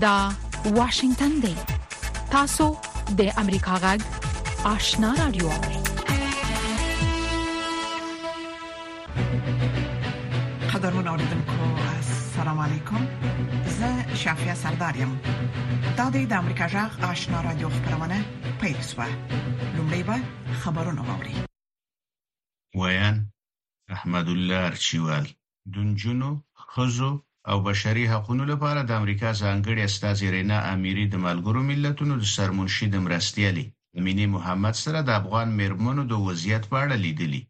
دا واشنگتن دی تاسو د امریکا غږ آشنا رادیو قدرمن اوریدونکو السلام علیکم زه شافیا سردار یم دا د امریکا غږ آشنا رادیو خبرونه پیل شوه لومړی به خبرونه واوري. ویاند احمدالله ارچیوال د نجونو، ښځو او بشري حقونو لپاره د امریکا ځانګړې استازې رینا امیري د ملګرو ملتونو د سرمنشي د مرستیالې امینې محمد سره د افغان میرمنو د وضعیت په اړه لیدلي.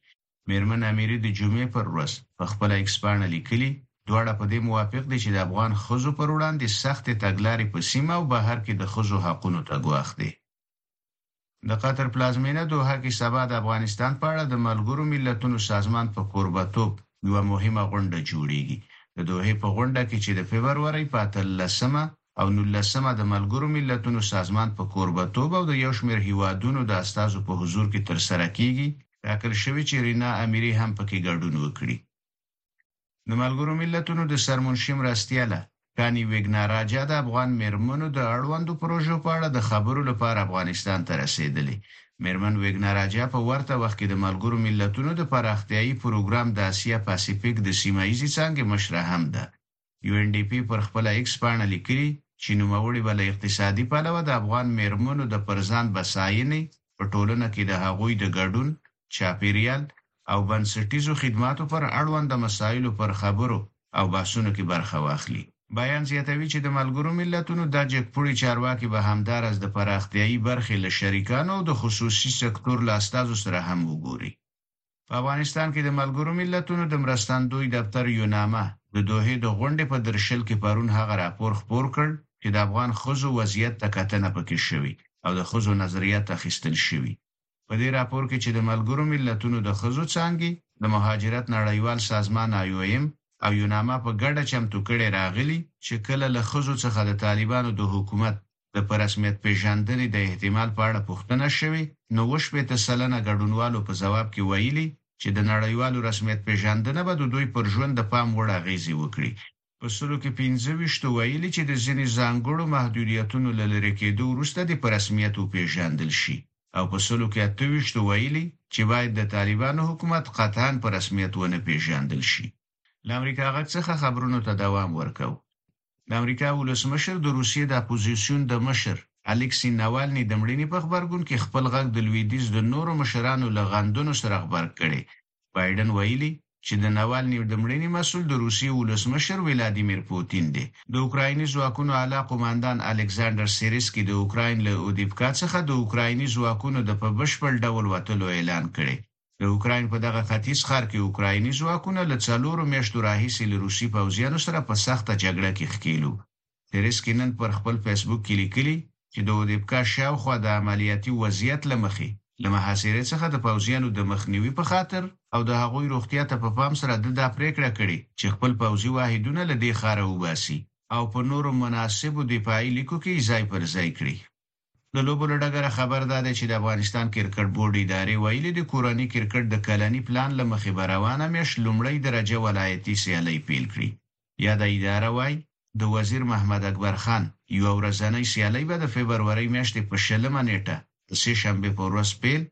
میرمن امیري د جمعې پر ورځ په خپله ایکسپاڼه لیکلي، دواړه په دې موافق دي چې د افغان ښځو پر وړاندې سختې تګلارې په سیمه او بهر کې د ښځو حقونو ته ګواښ دی. د قطر پلازمینه دوحه کې سبا د افغانستان په اړه د ملګرو ملتونو سازمان په کوربتوب یوه مهمه غونډه جوړیږي د دوحې په غونډه کې چې د فبرورۍ په اتلسمه او نولسمه د ملګرو ملتونو سازمان په کوربتوب او د یو شمېر هیوادونو د استازو په حضور کې ترسره کیږي ټاکل شوې چې رینا امیري هم پکې ګډون وکړي د ملګرو ملتونو د سرمنشي مرستیاله کانی ویګنا راجا د افغان میرمنو د اړوندو پروژو په اړه د خبرو لپاره افغانستان ته رسیدلې میرمن ویګنا راجا په ورته وخت کې د ملګرو ملتونو د پراختیايي پروګرام د اسیا پاسیفیک د سیمایي څنګه مشره هم ده یو این ډي پي پر خپله ایکس پاڼه لیکلي، چې نوموړي به له اقتصادي پلوه د افغان مېرمنو د پر ځان بساینې، په ټولنه کې د هغوی د ګډون، چاپېریال او بنسټیزو خدماتو پر اړونده مسایلو پر خبرو او بحثونو کې برخه واخلي. بیان زیاتوي، چې د ملګرو ملتونو دا جګپوړي چارواکي به همداراز د پراختیایي برخې له شریکانو او د خصوصي سکتور له استازو سره هم وګوري. په افغانستان کې د ملګرو ملتونو د مرستندوی دفتر یوناما د دوحې د غونډې په درشل کې پرون هغه راپور خپور کړ چې د افغان خزو وضعیت ته کتنه پکې شوی او د خزو نظریات اخیستل شوی په دې راپور کې چې د ملګرو ملتونو د خزو څانګې د مهاجرت نړیوال سازمان آیویم او یوناما په ګډه چمتو کړي راغلي چې کله له خزو څخه د طالبانو د حکومت د په رسمیت پېژندنې د احتمال په اړه پوښتنه شوې، نو اووه شپېته سلنه ګډونوالو په ځواب کې ویلي، چې د نړیوالو رسمیت پېژندنه به د دوی پر ژوند د پام وړ اغېزې وکړي. په سلو کې پنځه ویشتو ویلي، چې د ځینې ځانګړو محدودیتونو له لرې کېدو وروسته دې په رسمیت وپېژندل شي او په سلو کې اته ویشتو ویلي، چې باید د طالبانو حکومت قطعاً په رسمیت ونه پېژندل شي. له امریکا غږ څخه خبرونو ته دوام ورکوو. د امریکا ولسمشر د روسیې د اپوزیسیون د مشر الکسي نوالني د مړینې په خبرګون کې خپل غږ د لویدیځ د نورو مشرانو له غندنو سره غبرګ کړي. بایډن ویلي، چې د نوالني د مړینې مسول د روسیې ولسمشر ولادیمیر پوتین دی. د اوکرایني ځواکونو اعلی قوماندان الکساندر سیریسکي د اوکراین له اودیپکا څخه د اوکرایني ځواکونو د په بشپړ ډول وتلو اعلان کړی. د اوکراین په دغه ختیځ ښار کې اوکرایني ځواکونه له څلورو میاشتو راهیسې له روسي پوځیانو سره په سخته جګړه کې ښکېل وو. تریسکي نن پر خپل فیسبوک کې لیکلي چې د اودیپکا شاوخوا د عملیاتي وضعیت له مخې له محاصرې څخه د پوځیانو د مخنیوي په خاطر او د هغوی روغتیا ته په پام سره ده دا پرېکړه کړې چې خپل پوځي واحدونه له دې ښاره وباسي او په نورو مناسبو دفاعي لیکو کې یې ځای پر ځای کړي. د لوبو له ډګره خبر دا دی چې د افغانستان کرکټ بورډ ادارې ویلي د کورني کرکټ د کلني پلان له مخې به روانه میاشت لومړۍ درجه ولایتي سیالۍ پیل کړي. یاده اداره وايي، د وزیر محمد اکبر خان یوه ورځنۍ سیالۍ به د فبرورۍ میاشتې په شلمه نېټه د سې شنبې په ورځ پیل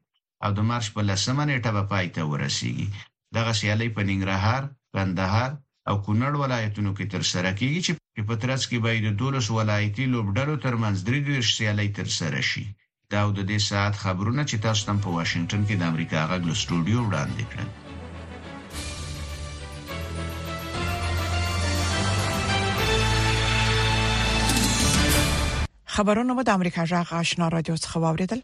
او د مارچ په لسمه نېټه به پای ته ورسېږي. دغه سیالۍ په ننګرهار، کندهار او کونړ ولایتونو کې ترسره کېږي چې په ترڅ کې به یې د دولس ولایتي لوبډلو ترمنځ درې دېرش سیالۍ ترسره شي. دا او د دې ساعت خبرونه چې تاسو ته هم په واشنګټن کې د امریکا غږ له سټوډیو وړاندې کړل. خبرونه مو د امریکا غږ آشنا رادیو څخه واوریدل.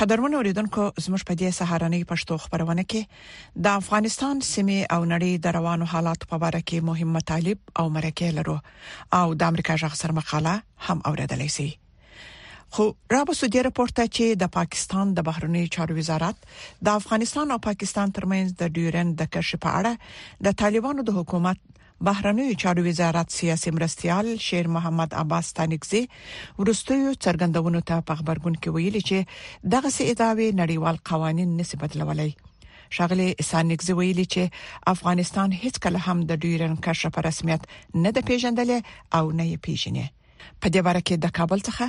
قدرمن اوریدونکو زموږ په دې سهارنۍ پښتو خبرونه کې د افغانستان سیمه او نړۍ د روانو حالات په اړه کې مهم مطالب او مرکې لرو او د امریکا جغ سر مقاله هم اوریدلای شئ خو را به سودی راپورته چې د پاکستان د بهرنی چارو وزارت د افغانستان او پاکستان ترمنځ د ډیورند د کرښې په اړه د طالبانو د حکومت بهرنیو چارو وزارت سیاسي مرستيال شیر محمد عباس ستانکزي ورستیو څرګندونو ته په خبرګون کې ویلي چې دغه سي ادعاوې نړیوال قوانين نسي بدلولای شاغلي ستانکزي ویلي چې افغانستان هیڅ کله هم د ډیورن کرښه په رسمیت نه ده پیژندلې او نه یې پیژني په دې باره کې د کابل څخه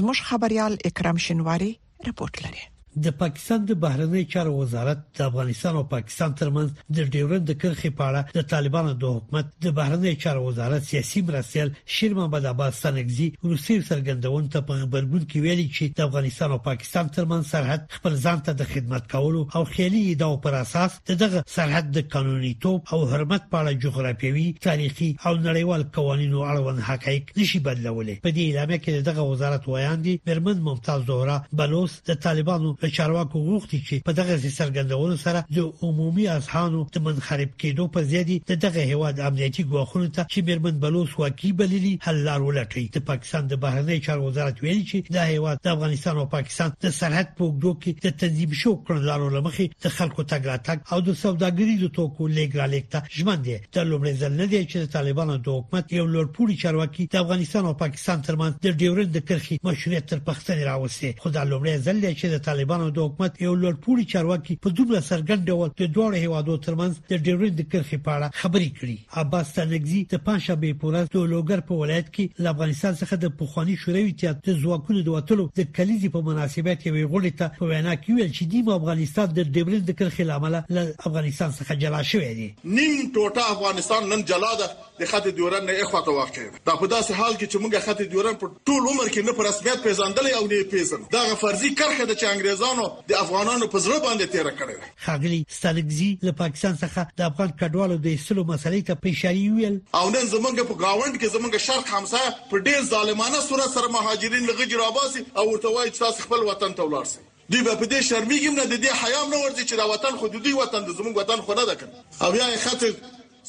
زموږ خبريال اکرام شنواری رپورت لري د پاکستان د بهرنی چارو وزارت د افغانستان او پاکستان ترمنځ د ډیورند د کرخې په اړه د طالبانو د حکومت د بهرنی چارو وزارت سیاسي مرستیال شیر محمد عباس سنگزی روسي څرګندون ته په خبرګون کې ویلي چې د افغانستان او پاکستان ترمنځ سرحد خپل ځان ته د خدمت کولو او خیالي ادعاو پر اساس د دغه سرحد د قانونیتوب او حرمت په اړه جغرافیوي، تاریخي او نړیوال قوانینو اړوند حقایق نشي بدلولی. په دې اعلامیه کې د دغه وزارت ویاندې میرمن ممتاز زهرا بلوڅ د طالبانو له چارواکو غوښتي چې په دغسې څرګندونو سره د عمومي اذهانو د منخرب کېدو پر ځای دې د دغه هېواد امنیتي ګواښونو ته چې میرمن بلوڅ واقعي بللي حل لار ولټوي. د پاکستان د بهرنیو چارو وزارت ویلي چې دا هېواد د افغانستان او پاکستان د سرحد په اوږدو کې د تنظیم شوو کړنلارو له مخې د خلکو تګ راتګ او د سوداګریزو توکو لیږ رالیږ ته ژمن دي د لومړي ځل نه دی چې د طالبانو د حکومت یو لوړپوړي چارواکي د افغانستان او پاکستان ترمنځ د ډیورند د کرخي مشروعیت تر پښتنې راوستي خو دا لومړی ځل دی چې د طالبانو د حکومت یو لوړپوړي چارواکي په دومره څرګند ډول د دوه هیوادو ترمنځ د ډیورند د کرخي په اړه خبرې کړي عباس ستانکزي د پنجشنبې په ورځ د لوګر په ولایت کې له افغانستان څخه د پخواني شوروي اتحاد د ځواکونو د وتلو د کلیزې په مناسبت یوې غونډې ته په وینا کې ویل چې نیم افغانستان د ډیورند د کرښې له امله له افغانستان څخه جلا شوی دی. نیم ټوټه افغانستان نن جلا ده، د خط دیورند نه اخوا ته واقع ده. دا په داسې حال کې چې موږ خط دیورند په ټول عمر کې نه په رسمیت پیژندلی او نه یې پیژنو. دغه فرضي کرښه ده چې انګریزانو د افغانانو په زړه باندې تیره کړې ده. ښاغلي ستانکزي له پاکستان څخه د افغان کډوالو د ایستلو مسلې ته په اشارې وویل، او نن زموږ په ګاونډ کې زموږ شرق همسایه په ډېر ظالمانه صورت سره مهاجرین له غجې راباسي او ورته وایي چې تاسو خپل وطن ته ولاړ شئ. دوی بیا په دې شرمېږي هم نه، د دې حیا هم نه ورځي چې دا وطن خو د دوی وطن دی، زموږ وطن خو نه ده کنه؟ او یا یې خط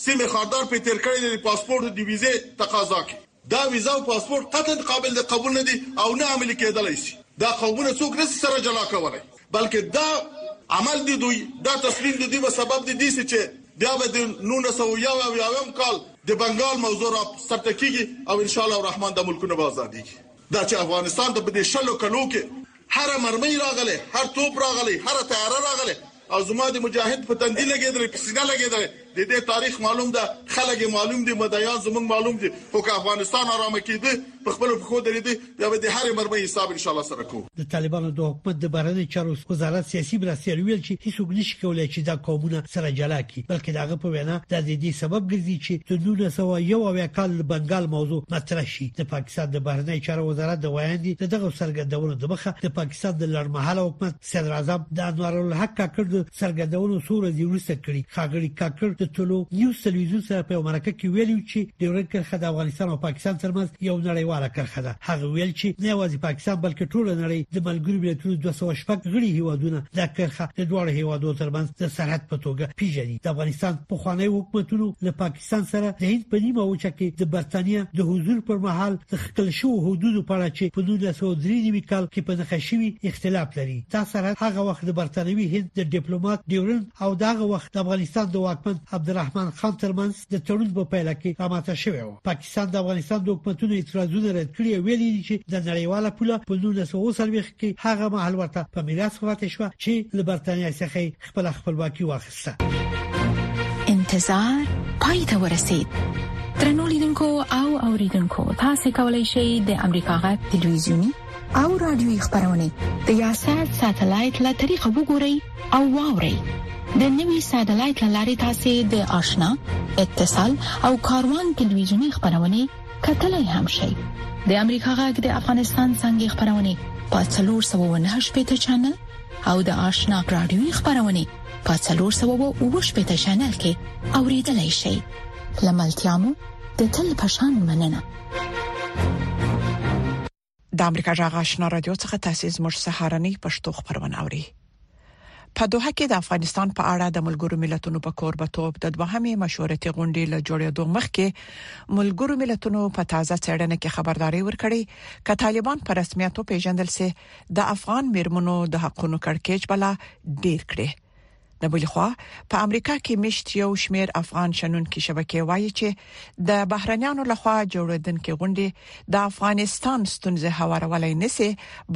سیم خاردار پرې تېر کړی دی، د پاسپورټ او د ویزې تقاضا کوي. دا ویزه او پاسپورټ قطعاً قابل د قبول نه دي او نه عملي کېدلای شي. دا قومونه څوک نه شي سره جلا کولای، بلکې دا عمل د دوی، دا تصمیم د دوی به سبب د دې شي چې بیا به د نولس سوه او یو اویاویم کال د بنګال موضوع را سرته کېږي او انشاءالله الرحمن دا ملکونه به ازادېږي. دا چې افغانستان ته په دې شلو کلو کې، هره مرمۍ راغلې، هر توپ راغلی، هره طیاره راغلې او زما د مجاهد په تندي لګېدلې، په سینه لګېدلې، د دې تاریخ معلوم ده، خلک یې معلوم دي، مدعیان زموږ معلوم دي، خو که افغانستان ارامه کېده، په خپلو پښو درېده، بیا به د هرې مرمۍ حساب ان شاءالله سره کوو. د طالبانو د حکومت د بهرنیو چارو وزارت سیاسي مرستیال وویل چې هیڅوک نشي کولای چې دا قومونه سره جلا کړي، بلکې د هغه په وینا دا د دې سبب ګرځي چې د نولس سوه یو اویا کال د بنګال موضوع مطرح شي، د پاکستان. پاکستان د بهرنی چارو وزارت د ویاندې د دغه څرګندونو د مخه د پاکستان د لړمحاله حکومت صدر اعظم د انوار الحق کاکړ د څرګندونو څو ورځې وروسته کړي خاغړي کاکړ د طلوع نیوز تلویزیون سره په مرکه کې ویلي چې د ورن کرخه د افغانستان او پاکستان ترمنځ یو نړیواله کرخه ده هغه ویل چې نه یوازې پاکستان بلکې ټول نړۍ د ملګرو ملتونو 206 غړي هیوادونه دا کرخه د دوه هیوادو ترمنځ د سرحد په توګه پیژني د افغانستان په خوانی حکومتونو له پاکستان سن سره د هند په نیمه وچه کې د برتانیا د حضور پر مهال د خکل شو حدودو په اړه چې په 1993 کال کې په نخښه شوی اختلاف لري دا سرحد هغه وخت د برتانوي هند د ډیپلوماټ ډیورن او دغه وخت د افغانستان د واکمن عبدالرحمن خان ترمنځ د تړون په پیل کې راماته شوی و پاکستان د افغانستان د حکومتونو اعتراضونه رد کړی او ویلي دي چې د نړیواله پوله په 1940 کې هغه مهال ورته په میراث پاتې شو چې له برتانیا څخه خپل خپلواکي واخیسته انتظار پای ته ورسید ترنو لیدونکو او اوریدونکو تاسو کولی شئ د امریکا غا ټلویزیونی او رادیوي خبرونه د یاسات ساتلایت له طریقو وګورئ او واورئ د نوي ساتلایت لارې تاسو د آشنا اتصال او کاروان ټلویزیونی خبرونه کتلای هم شئ د امریکا غږ د افغانستان څنګه خبرونه په 398 چنل او د آشنا رادیوي خبرونه په 390 شنل کې اوریدلای شئ لملتيامو د تل پشان مننه د امریکا جغ آشنا رادیو څخه تاسو زموږ سهارنۍ پښتو خبرونه اوري په دوه کې د افغانستان په اړه د ملګرو ملتونو په کوربتوب د دوهمې مشورتي غونډې له جوړېدو مخکې ملګرو ملتونو په تازه چړنه کې خبرداري ورکړي ک طالبان په رسمیت پیژندل سي د افغان میرمنو د حقونو کړکېچ بلا ډیر کړي د بل خوا په امریکا کې مشت یو شمیر افغان شنونکو شبکې وایي چې د بهرنیانو لخوا جوړیدونکو غونډې د افغانستان ستونزې هوارولای نسی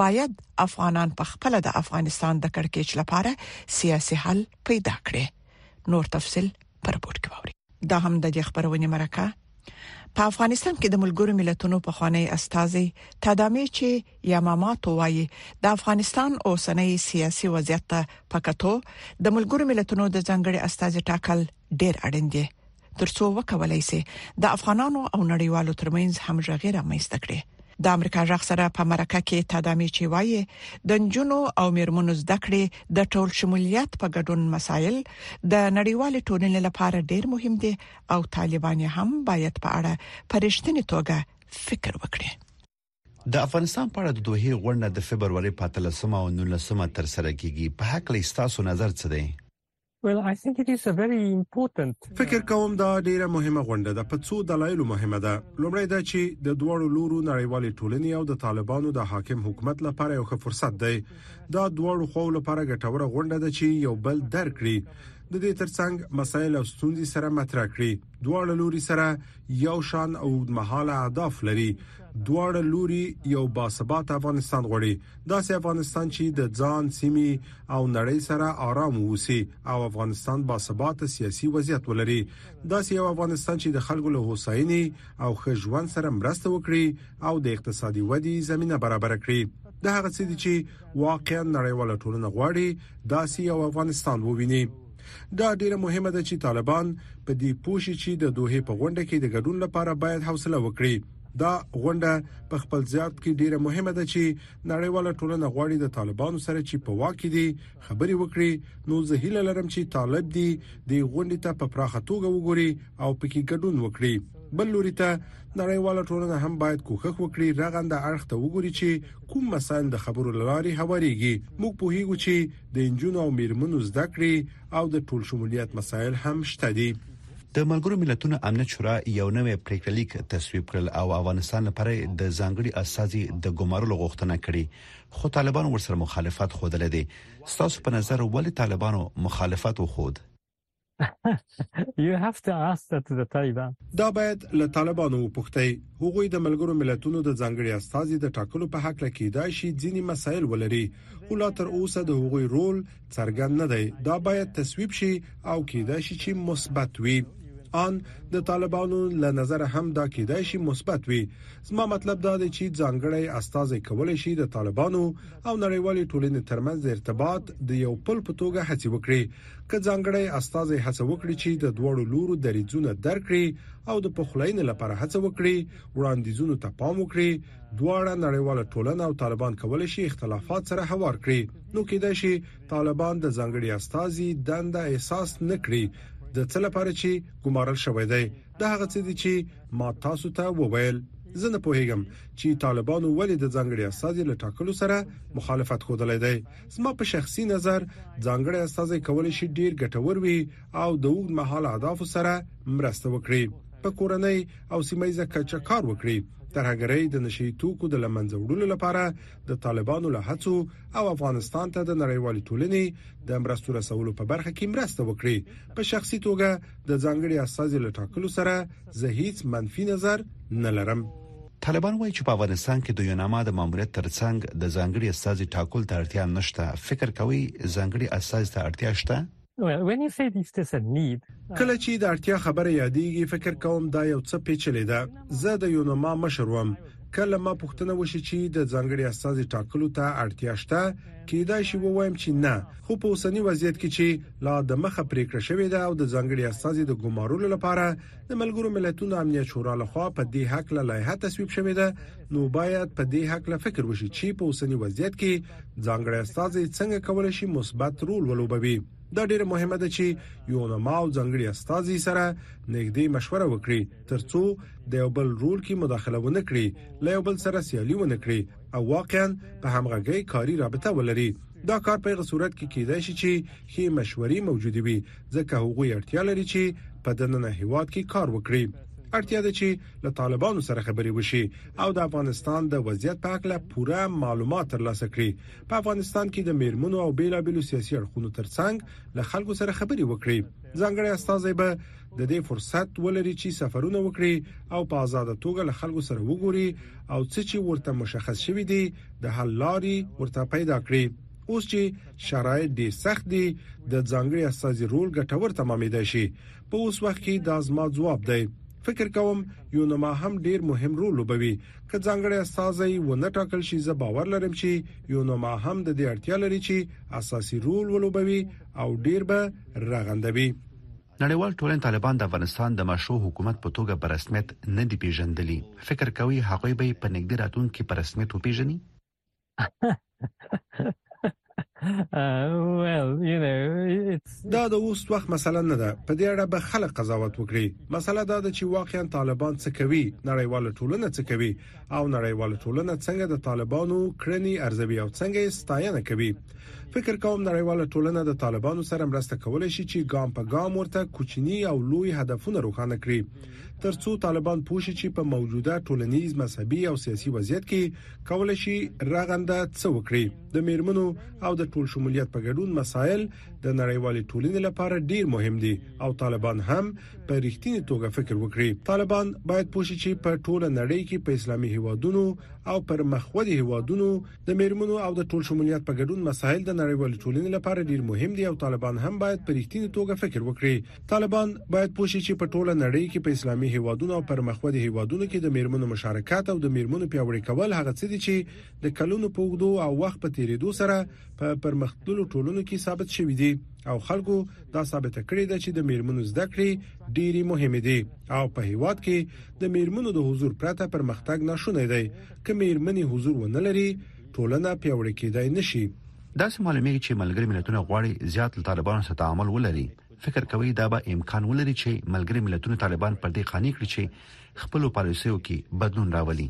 باید افغانان په خپل د افغانستان د کڑکېچ لپاره سیاسي حل پیدا کړي نور تفصيل پر پورت کوي دا هم د خبرونه مرکه په افغانستان کې د ملګرو ملتونو په خوانی استاذي تدامي چې یماما توایي د افغانستان اوسنۍ سیاسي وضعیت ته پکتو د ملګرو ملتونو د ځنګړي استاذي ټاکل ډیر اړین دی ترڅو وکولای شي د افغانانو او نړیوالو ترمنځ همغږي رامنځته کړي د امریکا جغ سره په مرکه کې تدامي چې وایي د نجونو او میرمنو زده کړې د ټول شمولیت په ګډون مسایل د نړیوال ټولنې لپاره ډیر مهم دي او طالبان هم باید په اړه پرېشتنې توګه فکر وکړي د افغانستان په اړه د دوه غونډه د فبرवरी په 13 او 19 تر سره کیږي په حق له تاسو نظر څه دی فکر کوم دا ډیره مهمه غونډه ده. په څو دلایلو مهمه ده. لومړی دا چې د دواړو لورو نړیوالې ټولنې او د طالبانو د حاکم حکومت لپاره یو ښه فرصت دی. دا د دواړو خواوو لپاره ګټوره غونډه ده چې یو بل درک کړي. د دې ترڅنګ مسایل او ستونزې سره مطرح کړي. دواړه لوري سره یو شان او اوږدمهاله اهداف لري. دواړه لوري یو باثباته افغانستان غواړي. داسې افغانستان چې د ځان سیمي او نړۍ سره آرام ووسی او افغانستان با ثبات سیاسي وضعیت ولري داسې یو افغانستان چې د خلکو له هوساینې او خژوند سره مرسته وکړي او د اقتصادي ودی زمينه برابر کړي د هغه څه دي چې واقعا نړیواله ټولنه غواړي داسې یو افغانستان وویني دا ډیره مهمه ده چې طالبان په دې پوښي چې د دوه په غونډه کې د ګډون لپاره باید حوصله وکړي دا غونډه په خپل زیات کې ډیره مهمه ده چې نړیواله ټولنه غواړي د طالبانو سره چې په واکې دي خبري وکړي نو زه هیله لرم چې طالب دي د غونډې ته په پراخه توګه وګوري او پکې ګډون وکړي بل لوري ته نړیواله ټولنه هم باید کوښښ وکړي رغنده اړخ ته وګوري چې کوم مسایل د خبرو لاري هواريږي موږ په هیګو چې د انجونو او میرمنو زده کړې او د ټول شمولیت مسایل هم شته دي د ملګرو ملتونو امنیت شورا یو نوې پریکړه لیک تصویب کړل او افغانستان لپاره د ځانګړي اساسي د ګمارلو غوښتنه کړې خو طالبان ورسره مخالفت خوده لدی ستاسو په نظر ولې طالبانو مخالفت وخود دا باید له طالبانو وپوښتئ هغوی د ملګرو ملتونو د ځانګړي استازي د ټاکلو په حق لکه کیدای شي ځینی مسایل ولري خو لا تر اوسه د هغوی رول څرګند نه دی دا باید تصویب شي او کېدای شي چې مثبت وي ان د طالبانو له نظر هم دا کېدای شي مثبت وي زما مطلب دا دی چې ځانګړی استاذي کولای شي د طالبانو او نړیوالې ټولنې ترمنځ ارتباط د یو پل په توګه هڅه وکړي که ځانګړی استاذي هڅه وکړي چې د دوړو لورو درېځونه درکړي او د پخلاینې لپاره هڅه وکړي وړاندیزونو ته پام وکړي دواړه نړیواله ټولنه او طالبان کولی شي اختلافات سره هوار کړي نو کېدای شي طالبان د ځانګړي استازي دنده احساس نه کړي د څه لپاره چې ګمارل شوی دی د هغه څه دي چې ما تاسو ته وویل زه نه پوهیږم چې طالبانو ولې د ځانګړي استازي له ټاکلو سره مخالفت خوده لیدای زما په شخصي نظر ځانګړي استازي کول شي ډیر ګټور وي او د اوږد مهال اهدافو سره مرسته وکړي په کورنۍ او سیمه ییزه کچه کار وکړي ترهګرۍ د نشي توکو د لمنځه وړلو لپاره د طالبانو له هڅو او افغانستان ته د نړیوال ټولنې د مرستو رسولو په برخه کې مرسته وکړي په شخصي توګه د ځانګړي استاد له ټاکلو سره زه هیڅ منفي نظر نه لرم طالبان وایي چې په افغانستان کې د یوناما د ماموریت ترڅنګ د ځانګړي استاذ ټاکل ته اړتیا نشته فکر کوي ځانګړي استاذ ته اړتیا شته کله چې د اړتیا خبره یادیږي فکر کوم دا یو څه پیچلې ده. زه د یونما مشر وم. که له ما پوښتنه وشي چې د ځانګړي استازي ټاکلو ته اړتیا شته؟ کیدای شي ووایم چې نه. خو په اوسني وضعیت کې چې لا د مخه پریکړه شوې ده او د ځانګړي استازي د ګومارلو لپاره د ملګرو ملتونو امنیت شورا لخوا په دې هکله لایحه تصویب شوې ده، نو باید په دې حق له فکر وشي چې په اوسنی وضعیت کې ځانګړی استاد څنګه کولای شي مثبت رول ولوبوي دا ډیره مهمه ده چې یو نما او ځانګړي استاد سره نږدې مشوره وکړي ترڅو د یو بل رول کې مداخله ونه کړي له یو بل سره سیالي ونه کړي او واقعا په همغږي کاری رابطه ولري دا کار په هغه صورت کې کېدای شي چې خې مشورې موجود وي ځکه هغوی اړتیا لري چې په دننه هیواد کې کار وکړي اړتیا ده چې له طالبانو سره خبرې وشي او د افغانستان د وضعیت په اړه پوره معلومات ترلاسه کړي په افغانستان کې د میرمنو او بیلابیلو سیاسي اړخونو ترڅنګ له خلکو سره خبرې وکړي ځانګړي استاذې به د دې فرصت ولري چې سفرونه وکړي او په آزاد توګه له خلکو سره وګوري او څه چې ورته مشخص شوی دی د حل لاري ورته پیدا کړي اوس چې شرایط ډیر سخت دي د ځانګړي استاذي رول ګټور تمامېدای شي په اوس وخت کې دا زما ځواب دی فکر کوم یونما هم ډیر مهم رول لوبوي که ځانګړی استاذي و نه ټاکل شي زه باور لرم چې یونما هم د دې اړتیا لري چې اساسي رول ولوبوي او ډیر به رغندوي نړیوال ټولن طالبان د افغانستان د مشروع حکومت په توګه په رسمیت نه دی پیژندلی فکر کوي هغه به په نګدي راتلونکو کې په رسمیت وپیژني دا د اوس وخت مسله نه ده په دې اړه به خلک قضاوت وکړي مسله دا ده چې واقعا طالبان څه کوي نړیوال ټولنه څه کوي او نړیوال ټولنه څنګه د طالبانو کړنی ارزوي او څنګه یې ستاینه کوي فکر کوم نړیوال ټولنه د طالبانو سره مرسته کولای شي چې ګام په ګام ورته کوچنی او لوی هدفونه روښانه کړي ترڅو طالبان پوه شي چې په موجوده ټولنیز مذهبي او سیاسي وضعیت کې کولای شي رغنده څه وکړي د میرمنو او د ټول شمولیت په ګډون مسایل د نړیوالې ټولنې لپاره ډیر مهم دي او طالبان هم په رښتینی توګه فکر وکړي طالبان باید پوښي چې په ټوله نړۍ کې په اسلامي هیوادونو او پر مخودي هیوادونو د میرمنو او د ټول شمولیت په ګډون مسایل د نړیوالې ټولنې لپاره ډیر مهم دي او طالبان هم باید په رښتینی توګه فکر وکړي طالبان باید پوه شي چې په ټوله نړۍ کې په اسلامي هیوادونو او پرمختللي هیوادونو کې د میرمنو مشارکت او د میرمنو پیاوړي کول هغه څه دي چې د کلونو په اوږدو او وخت په تیریدو سره په پرمختللو ټولنو کې ثابت شوي دي او خلکو دا ثابت کړې ده چې د میرمنو زده کړې ډېری مهمه دي او په هیواد کې د میرمنو د حضور پرته پرمختګ ناشونی دی که میرمنې حضور ونه لري ټولنه پیاوړې کېدای نشي داسې معلومیږي چې ملګری ملتونه غواړي زیات له طالبانو سره تعامل ولري فکر کوي دا به امکان ولري چې ملګري ملتونه طالبان پر دې قانع کړي چې خپل پالیسیو کې بدلون راولي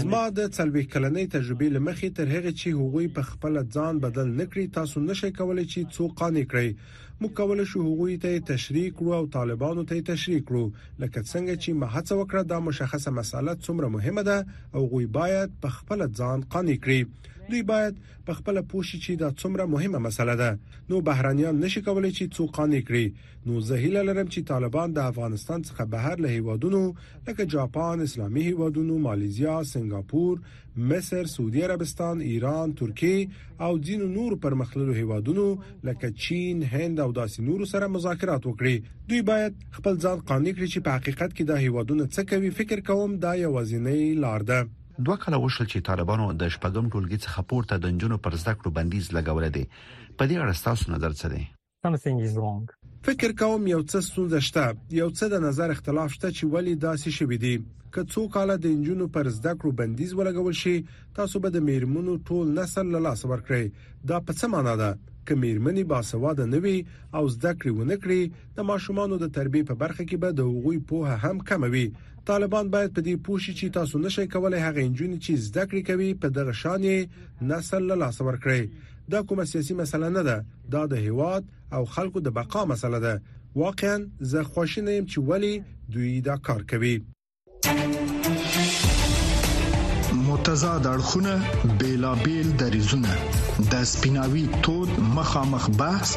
زما د څلوي کلنۍ تجربې لمخې تر هغه چې هغوی په خپل ځان بدل نکړي تاسو نشئ کولای چې څو قانې کړئ موږ کولای شو هغوی ته تشریح کړو او طالبانو ته تشریح کړو لکه څنګه چې ما هڅه وکړه دا مشخصه مسله څومره مهمه ده او غوي باید په خپل ځان قانې کړي دوی باید په خپل پوه شي چې دا څومره مهمه مسله ده نو بهرانيان نشي کولای چې څو قانع کړي نو زه هیله لرم چې طالبان د افغانستان څخه بهر له هیوادونو لکه جاپان اسلامي هیوادونو مالیزیا سنگاپور مصر سعودي عربستان ایران ترکیه او ځینو نور پرمختللو هیوادونو لکه چین هند او داسې نور سره مذاکرات وکړي دوی باید خپل ځان قانع کړي چې په حقیقت کې دا هیوادونه څه کوي فکر کوم دا یوازینی لار ده دوه کاله وشول چې طالبانو د شپږم ټولګي څخه پورته د نجونو پر زده کړو بندیز لګولې دي په دې اړه تاسو نظر څه دی something is wrong فکر کوم یو څه ستونزه شته یو څه د نظر اختلاف شته چې ولی داسې شوې دي که څو کاله د انجونو پر زده کړو بندیز ولګول شي تاسو به د میرمنو ټول نسل له لاس ورکړي دا په څه معنی ده که میرمنې باسواده نه وي او زده کړې ونه کړي د ماشومانو د تربیې په برخه کې به د هغوی پوهه هم کموي طالبان باید په دې پوه شي چې تاسو نشئ کولای هغه انجونې چې زده کړې کوي په دغه شان یې نسل له لاس ورکړي دا کومه سیاسي مسله نه ده دا د هیواد او خلکو د بقا مسله ده واقعا زه خوښ نه یم چې ولی دوی دا کار کوي متضاد اړخونه بیلابیل دریزونه د سپیناوي تود مخامخ بحث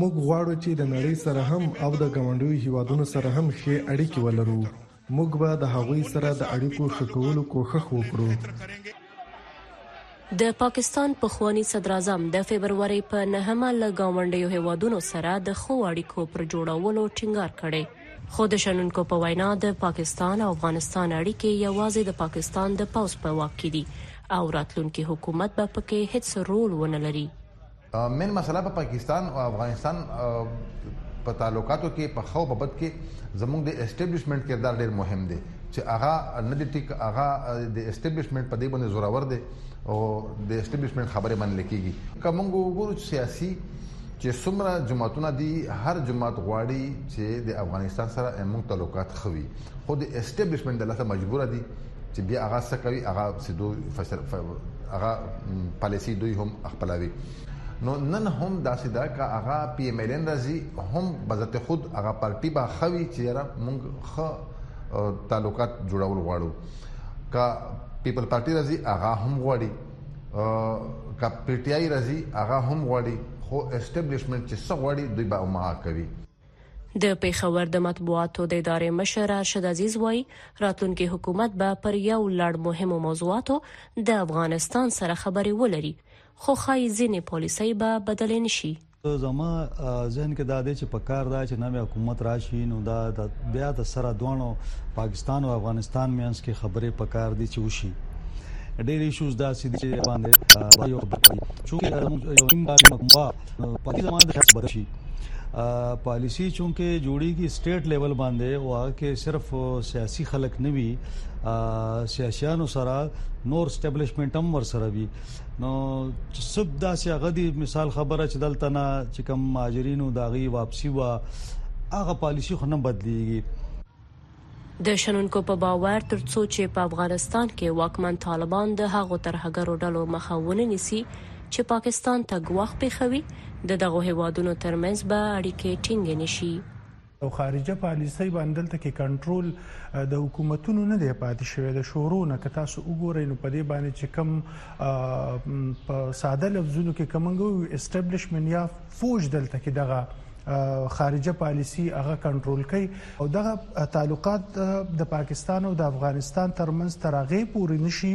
موږ غواړو چې د نړۍ سره هم او د ګاونډیو هیوادونو سره هم ښې اړیکې ولرو. موږ به د هغوی سره د اړیکو ښه کولو کوښښ وکړو. د پاکستان پخواني صدراعظم د فبرورۍ په نهمه له ګاونډیو هیوادونو سره د ښو اړیکو پر جوړولو ټینګار کړی، خو د شنونکو په وینا د پاکستان او افغانستان اړیکې یوازې د پاکستان د پوځ په واک کې دي او راتلونکي حکومت به پکې هیڅ رول ونه لري. مین مسله په پاکستان او افغانستان په تعلقاتو کې په خو په بد کې زموږ د اسټابلیشمنت کردار ډیر مهم دی چې هغه نه دی ټیک هغه د اسټابلیشمنت په دې باندې زورور دی او د اسټابلیشمنت خبره من لکېږي کوم وګورو سیاسي چې څومره جماعتونه دي هر جماعت غواړي چې د افغانستان سره موږ تعلقات خوي خو د اسټابلیشمنت د لاسه مجبور دي چې بیا هغه څه کوي هغه سیدو فشل هغه پالیسی دوی هم خپلوي نو نن هم داسې دا کا هغه پی ایم ایل ان راځي هم بذات خود هغه پارټي با خوي چې را مونږ خ تعلقات جوړول غواړو کا پیپل پارټي راځي هغه هم غواړي کا پی ټی آی راځي هغه هم غواړي خو اسټابلیشمنت چې څه غواړي دوی به ما کوي د پیښور د مطبوعاتو د ادارې مشر ارشد عزیز وایي راتلونکي حکومت به پر یو لړ مهمو موضوعاتو د افغانستان سره خبرې ولري خو خای ځینې پالیسۍ به بدلې نشي زما ذهن کې دا دی چې په کار دا چې نوې حکومت راشي نو دا بیا د سره دوانو پاکستان او افغانستان میانس کې خبرې په کار دي چې وشي ډېر ایشوز دا سې دي چې باندې یو خبرې چې موږ یو نیم کال مکمل پالیسی زمانه د شخص بدل شي پالیسی چونکه جوړیږي سټیټ لیول باندې او هغه کې صرف سیاسي خلک نه وي سیاسيانو سره نور اسټابلیشمنت هم ور سره وي نو سب دا سي غدي مثال خبره چې دلته نه چې کوم ماجرینو داغي واپسی وا هغه پالیسی خو نه بدليږي د شنونکو په باور تر څو چې په افغانستان کې واکمن طالبان د هغو ترهګرو ډلو مخه ونه نیسي چې پاکستان ته ګواښ پېښوي د دغو هېوادونو ترمنځ به اړیکې ټینګې نه شي. او خارجه پالیسۍ باندې دلته کې کنټرول د حکومتونو نه دی پاتې شوی د شورو نه که تاسو وګورئ نو په دې باندې چې کم په ساده لفظونو کې کومنګو اسټابلیشمنت یا فوج دلته کې دغه خارجه پالیسی هغه کنټرول کوي او دغه تعلقات د پاکستان او د افغانستان ترمنځ ترغه پوري نشي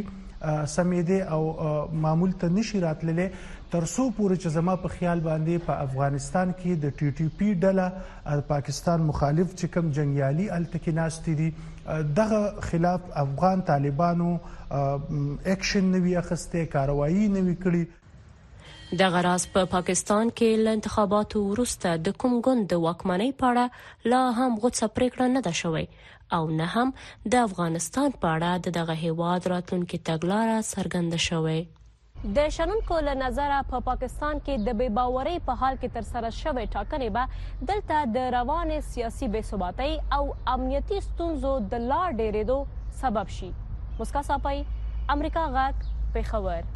سمیده او معمول ته نشي راتللې ترسو پورې چې زما په خیال باندې په افغانستان کې د ټي ټي پی ډله پاکستان مخالف چې کوم جنگیالي التکی ناشتي دي دغه خلاف افغان طالبانو اکشن نوي اخسته کاروایی نوي کړی دغه راز په پاکستان کې له انتخاباتو وروسته د کوم ګوند د واکمنۍ په اړه لا هم غوڅه پریکړه نه ده شوې او نه هم د افغانستان په اړه د دغه هیواد راتلونکي تګلاره څرګنده شوې د شنونکو له نظره په پاکستان کې د بې باورۍ په حال کې تر سره شوې ټاکنې به دلته د روانې سیاسي بې ثباتۍ او امنیتي ستونزو د لا ډېرېدو سبب شي مسکا صافی امریکا غږ پېښور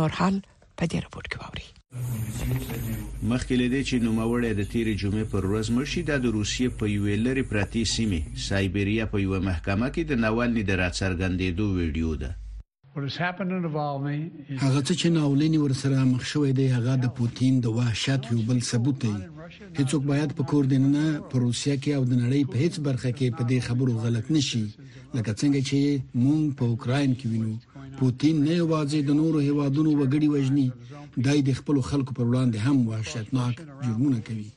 نور حال په دې رپورت کې ووري مخکې لدې چې نوموړی د تیرې جمعې پر ورځ مړ شي دا د روسیې په یوې لرې پرتې سیمې سایبریا په یوه محکمه کې د ناوالني د راڅرګندېدو ویډیو ده هغه څه چې ناولني ورسره مخ شوې دی هغه د پوتین د وحشت یو بل ثبوت دی هیڅوک باید په کور دننه په روسیا کې او د نړۍ په هیڅ برخه کې په دې خبرو غلط نشي لکه څنګه چې مونږ په اوکرين کې وینو پوتين نه یوازې د نورو هیوادونو وګړي وژني دای د خپل خلکو پر وړاندې هم وحشتناک جرمونه کوي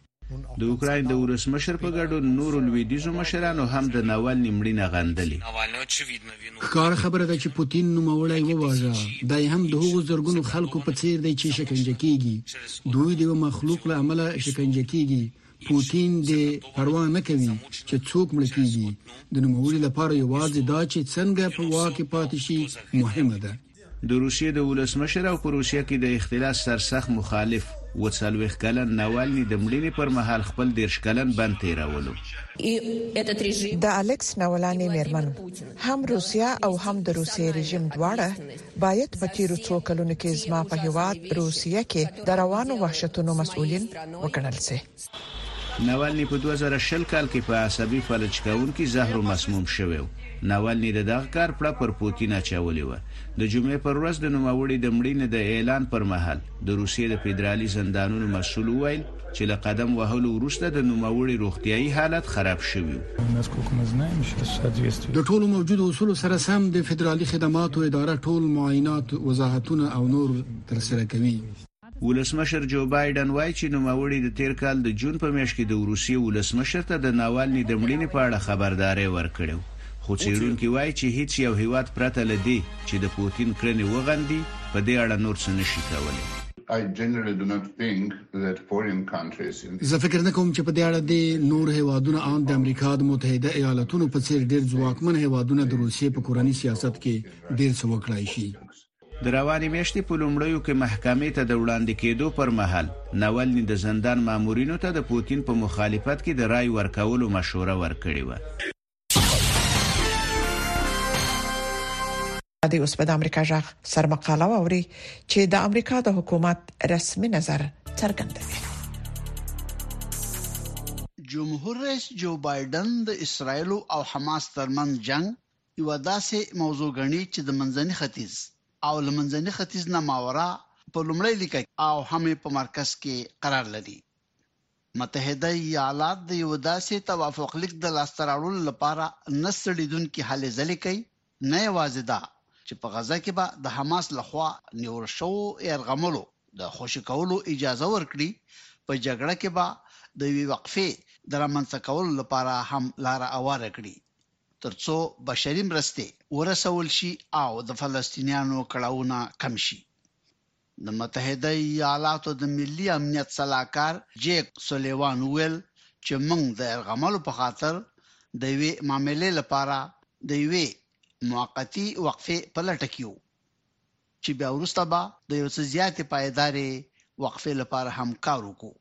د اوکراین د ولسمشر په ګډون نورو لویدیزو مشرانو هم د ناوالني مړینه غندلې ښکاره خبره ده چې پوتین نوموړی وواژه دا هم د هغو زرګونو خلکو په څیر دی چې شکنجه کیږي دوی د یو مخلوق له امله شکنجه کیږي پوتین دې پروا نه کوي چې څوک مړ کیږي، د نوموړي لپاره یوازې دا چې څنګه په واک کې پاتې شي مهمه ده. د روسیې د ولسمشر او په روسیه کې د اختلاس سرسخت مخالف اووه څلوېښت کلن ناوالني د مړینې پر مهال خپل دېرش کلن بند تېرولو. د الکس ناولاني مېرمن هم روسیه او هم د روسیې رژیم دواړه باید په تیرو څو کلونو کې زما په هیواد روسیه کې د روانو وحشتونو مسؤلین وګڼل شي. ناوالني په دوه زره شل کال کې په عصبي فلج کوونکي زهرو مسموم شوی و. ناوالني د دغه کار پړه پر پوتین اچولې وه. د جمعې پر ورځ د نوموړي د مړینې د اعلان پر مهال د روسیې د فدرالي زندانونو مسؤل وویل، چې له قدم وهلو وروسته د نوموړي روغتیايي حالت خراب شوی و. د ټولو موجودو اصولو سره سم د فدرالي خدماتو اداره ټول معاینات، وضاحتونه او نور ترسره کوي. ولسمشر جو بایډن وايي چې نوموړي د تېر کال د جون په میاشت کې د وروسیې ولسمشر ته د ناوالني د مړینې په اړه خبرداری ورکړی و، خو څېړونکي وايي چې هیڅ یو هېواد پرته له دې چې د پوتین کړنې وغندي، په دې اړه نور څه نه شي کولی. زه فکر نه کوم چې په دې اړه دې نور هیوادونه ان د امریکا د متحده ایالاتونو په څیر ډیر ځواکمن هیوادونه د روسیې په کورنی سیاست کې ډیر څه وکړای شي د روانې میاشتې په لومړیو کې محکمې ته د وړاندې کېدو پر مهال ناولني د زندان مامورینو ته د پوتین په مخالفت کې د رای ورکولو مشوره ورکړې و د اوس په امریکا ژغ سرمقاله ووري چې د امریکا د حکومت رسمي نظر څرګندوي جمهور رئیس جو بایدن د اسرایل او حماس ترمن جنگ یو داسې موضوع غني چې د منځني ختیځ او لمنځني ختیځ نه ماورا په لومړی لیکه او هم په مرکز کې قرار لري متحده ایالات د یوه داسې توافق لیک د لاسته راوړلو لپاره نه ستړیدونکې هلې ځلې کوي، نه یوازې دا چې په غزه کې به د حماس له خوا نیول شوو یرغملو د خوشې کولو اجازه ورکړي، په جګړه کې به د یوې وقفې د رامنځته کولو لپاره هم لاره اواره کړي، تر څو بشري مرستې ورسول شي او د فلسطینیانو کړاوونه کم شي. د متحده ایالاتو د ملي امنیت سلاکار جیک سولیوان وویل چې موږ د یرغملو په خاطر د یوې معاملې لپاره د یوې موقتي وقفې په لټه کې یو چې بیا وروسته به د یو څه زیاتې پایدارې وقفې لپاره هم کار وکړو.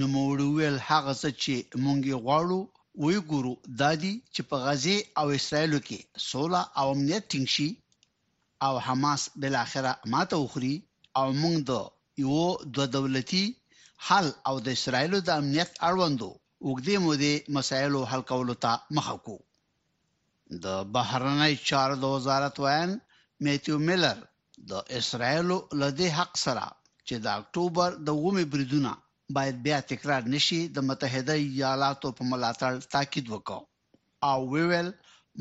نوموړي وویل هغه څه چې موږ یې غواړو ویې ګورو دا دي چې په غزې او اسراییلو کې سوله او امنیت ټینګ شي او حماس بالاخره ماته وخوري او موږ د یوه دوه دولتي حل او د اسرایلو د امنیت اړوندو اوږدې مودې مسایلو حل کولو ته مخه کړو. د بهرنیو چارو د وزارت ویاند میتیو میلر د اسرایلو له دې حق سره چې د اکټوبر د اوومې بریدونه باید بیا تکرار نه شي د متحده ایالاتو په ملاتړ تاکید وکړ. او وویل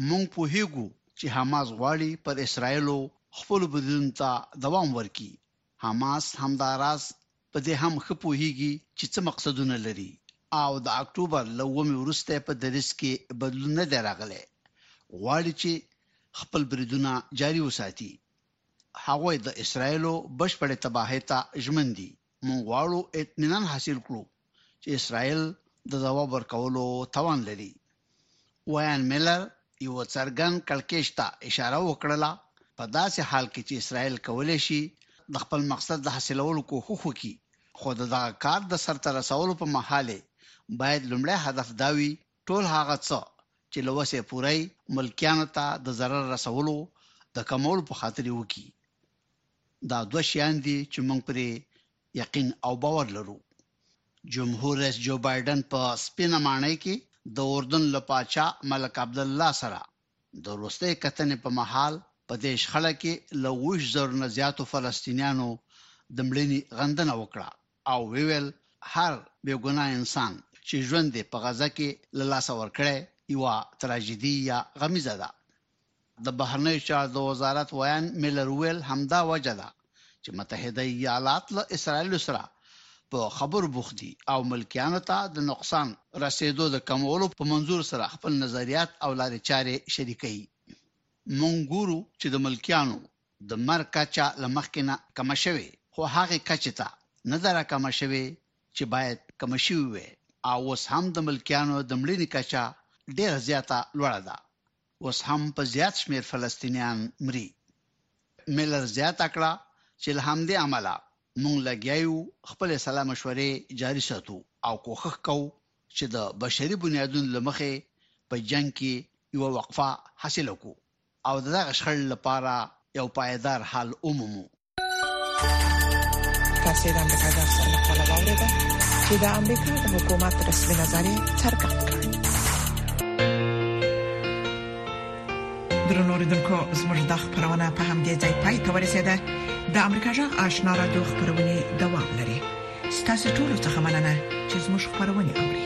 مونږ پوهیږو چې حماس غواړي پر اسرایلو خپل بریدونو ته دوام ورکړي حماس همدا راز په دې هم ښه پوهیږي چې څه مقصدونه لري او د اکتوبر له اوومې وروسته په دریځ کې بدلون نه دی راغلی غواړي چې خپل بریدونه جاري وساتي هغوی د اسرایلو بشپړې تباهۍ ته ژمن دي مونږ غواړو اطمینان حاصل کړو چې اسرائیل د ځواب ورکولو توان لري وایان میلر یو څرګند کړکېچ ته اشاره وکړله په داسې حال کې چې اسرائیل کولی شي د خپل مقصد د حاصلولو کوښښ وکړي خو د دغه کار د سرته رسولو په مهال باید لومړی هدف دا وي ټول هغه څه چې له وسې پوره ملکیانو ته د ضرر رسولو د کمولو په خاطر وکړي دا دوه شیان دي چې موږ پرې یقین او باور لرو. جمهور رئیس جو بایډن په سپینه ماڼۍ کې د اردن له پاچا ملک عبدالله سره د وروستۍ کتنې په مهال په دې شخړه کې له اووه ویشت زرو نه زیاتو فلسطینیانو د مړینې غندنه وکړه. او وویل، هر بې ګناه انسان چې ژوند یې په غزه کې له لاسه ورکړی، یوه تراژیدي یا غمیزه ده. د بهرنیو چارو د وزارت ویاند میلر وویل، همدا وجه ده چې متحده ایالات له اسراییلو سره په خبرو بوخت دي او ملکیانو ته د نقصان رسېدو د کمولو په منظور سره خپل نظریات او لارې چارې شریکوي. موږ ګورو چې د ملکیانو د مرګ کچه له مخکې نه کمه شوې، خو هغې کچې ته نه ده راکمه شوې چې باید کمه شوې وی او اوس هم د ملکیانو د مړینې کچه ډېره زیاته لوړه ده. اوس هم په زیات شمېر فلسطینیان مري. میلر زیاته کړه چې له همدې امله موږ لګیا یو خپلې سلا مشورې جاري ساتو او کوښښ کوو چې د بشري بنیادونو له مخې په جنګ کې یوه وقفه حاصله کړو. او د دغه شخړې لپاره یو پایدار حل ومومو. تاسو د امریکا د افسر مقاله واورېده چې د امریکا د حکومت رسمي نظر څرګند کړ. درنو ریدونکو زموږ د خبرونه په همدې ځای پای ته ورسیده د امریکا جغ آشنا را دوه خبرونه دوام لري ستاسو ټول څه مننه چې زموږ خبرونه اوري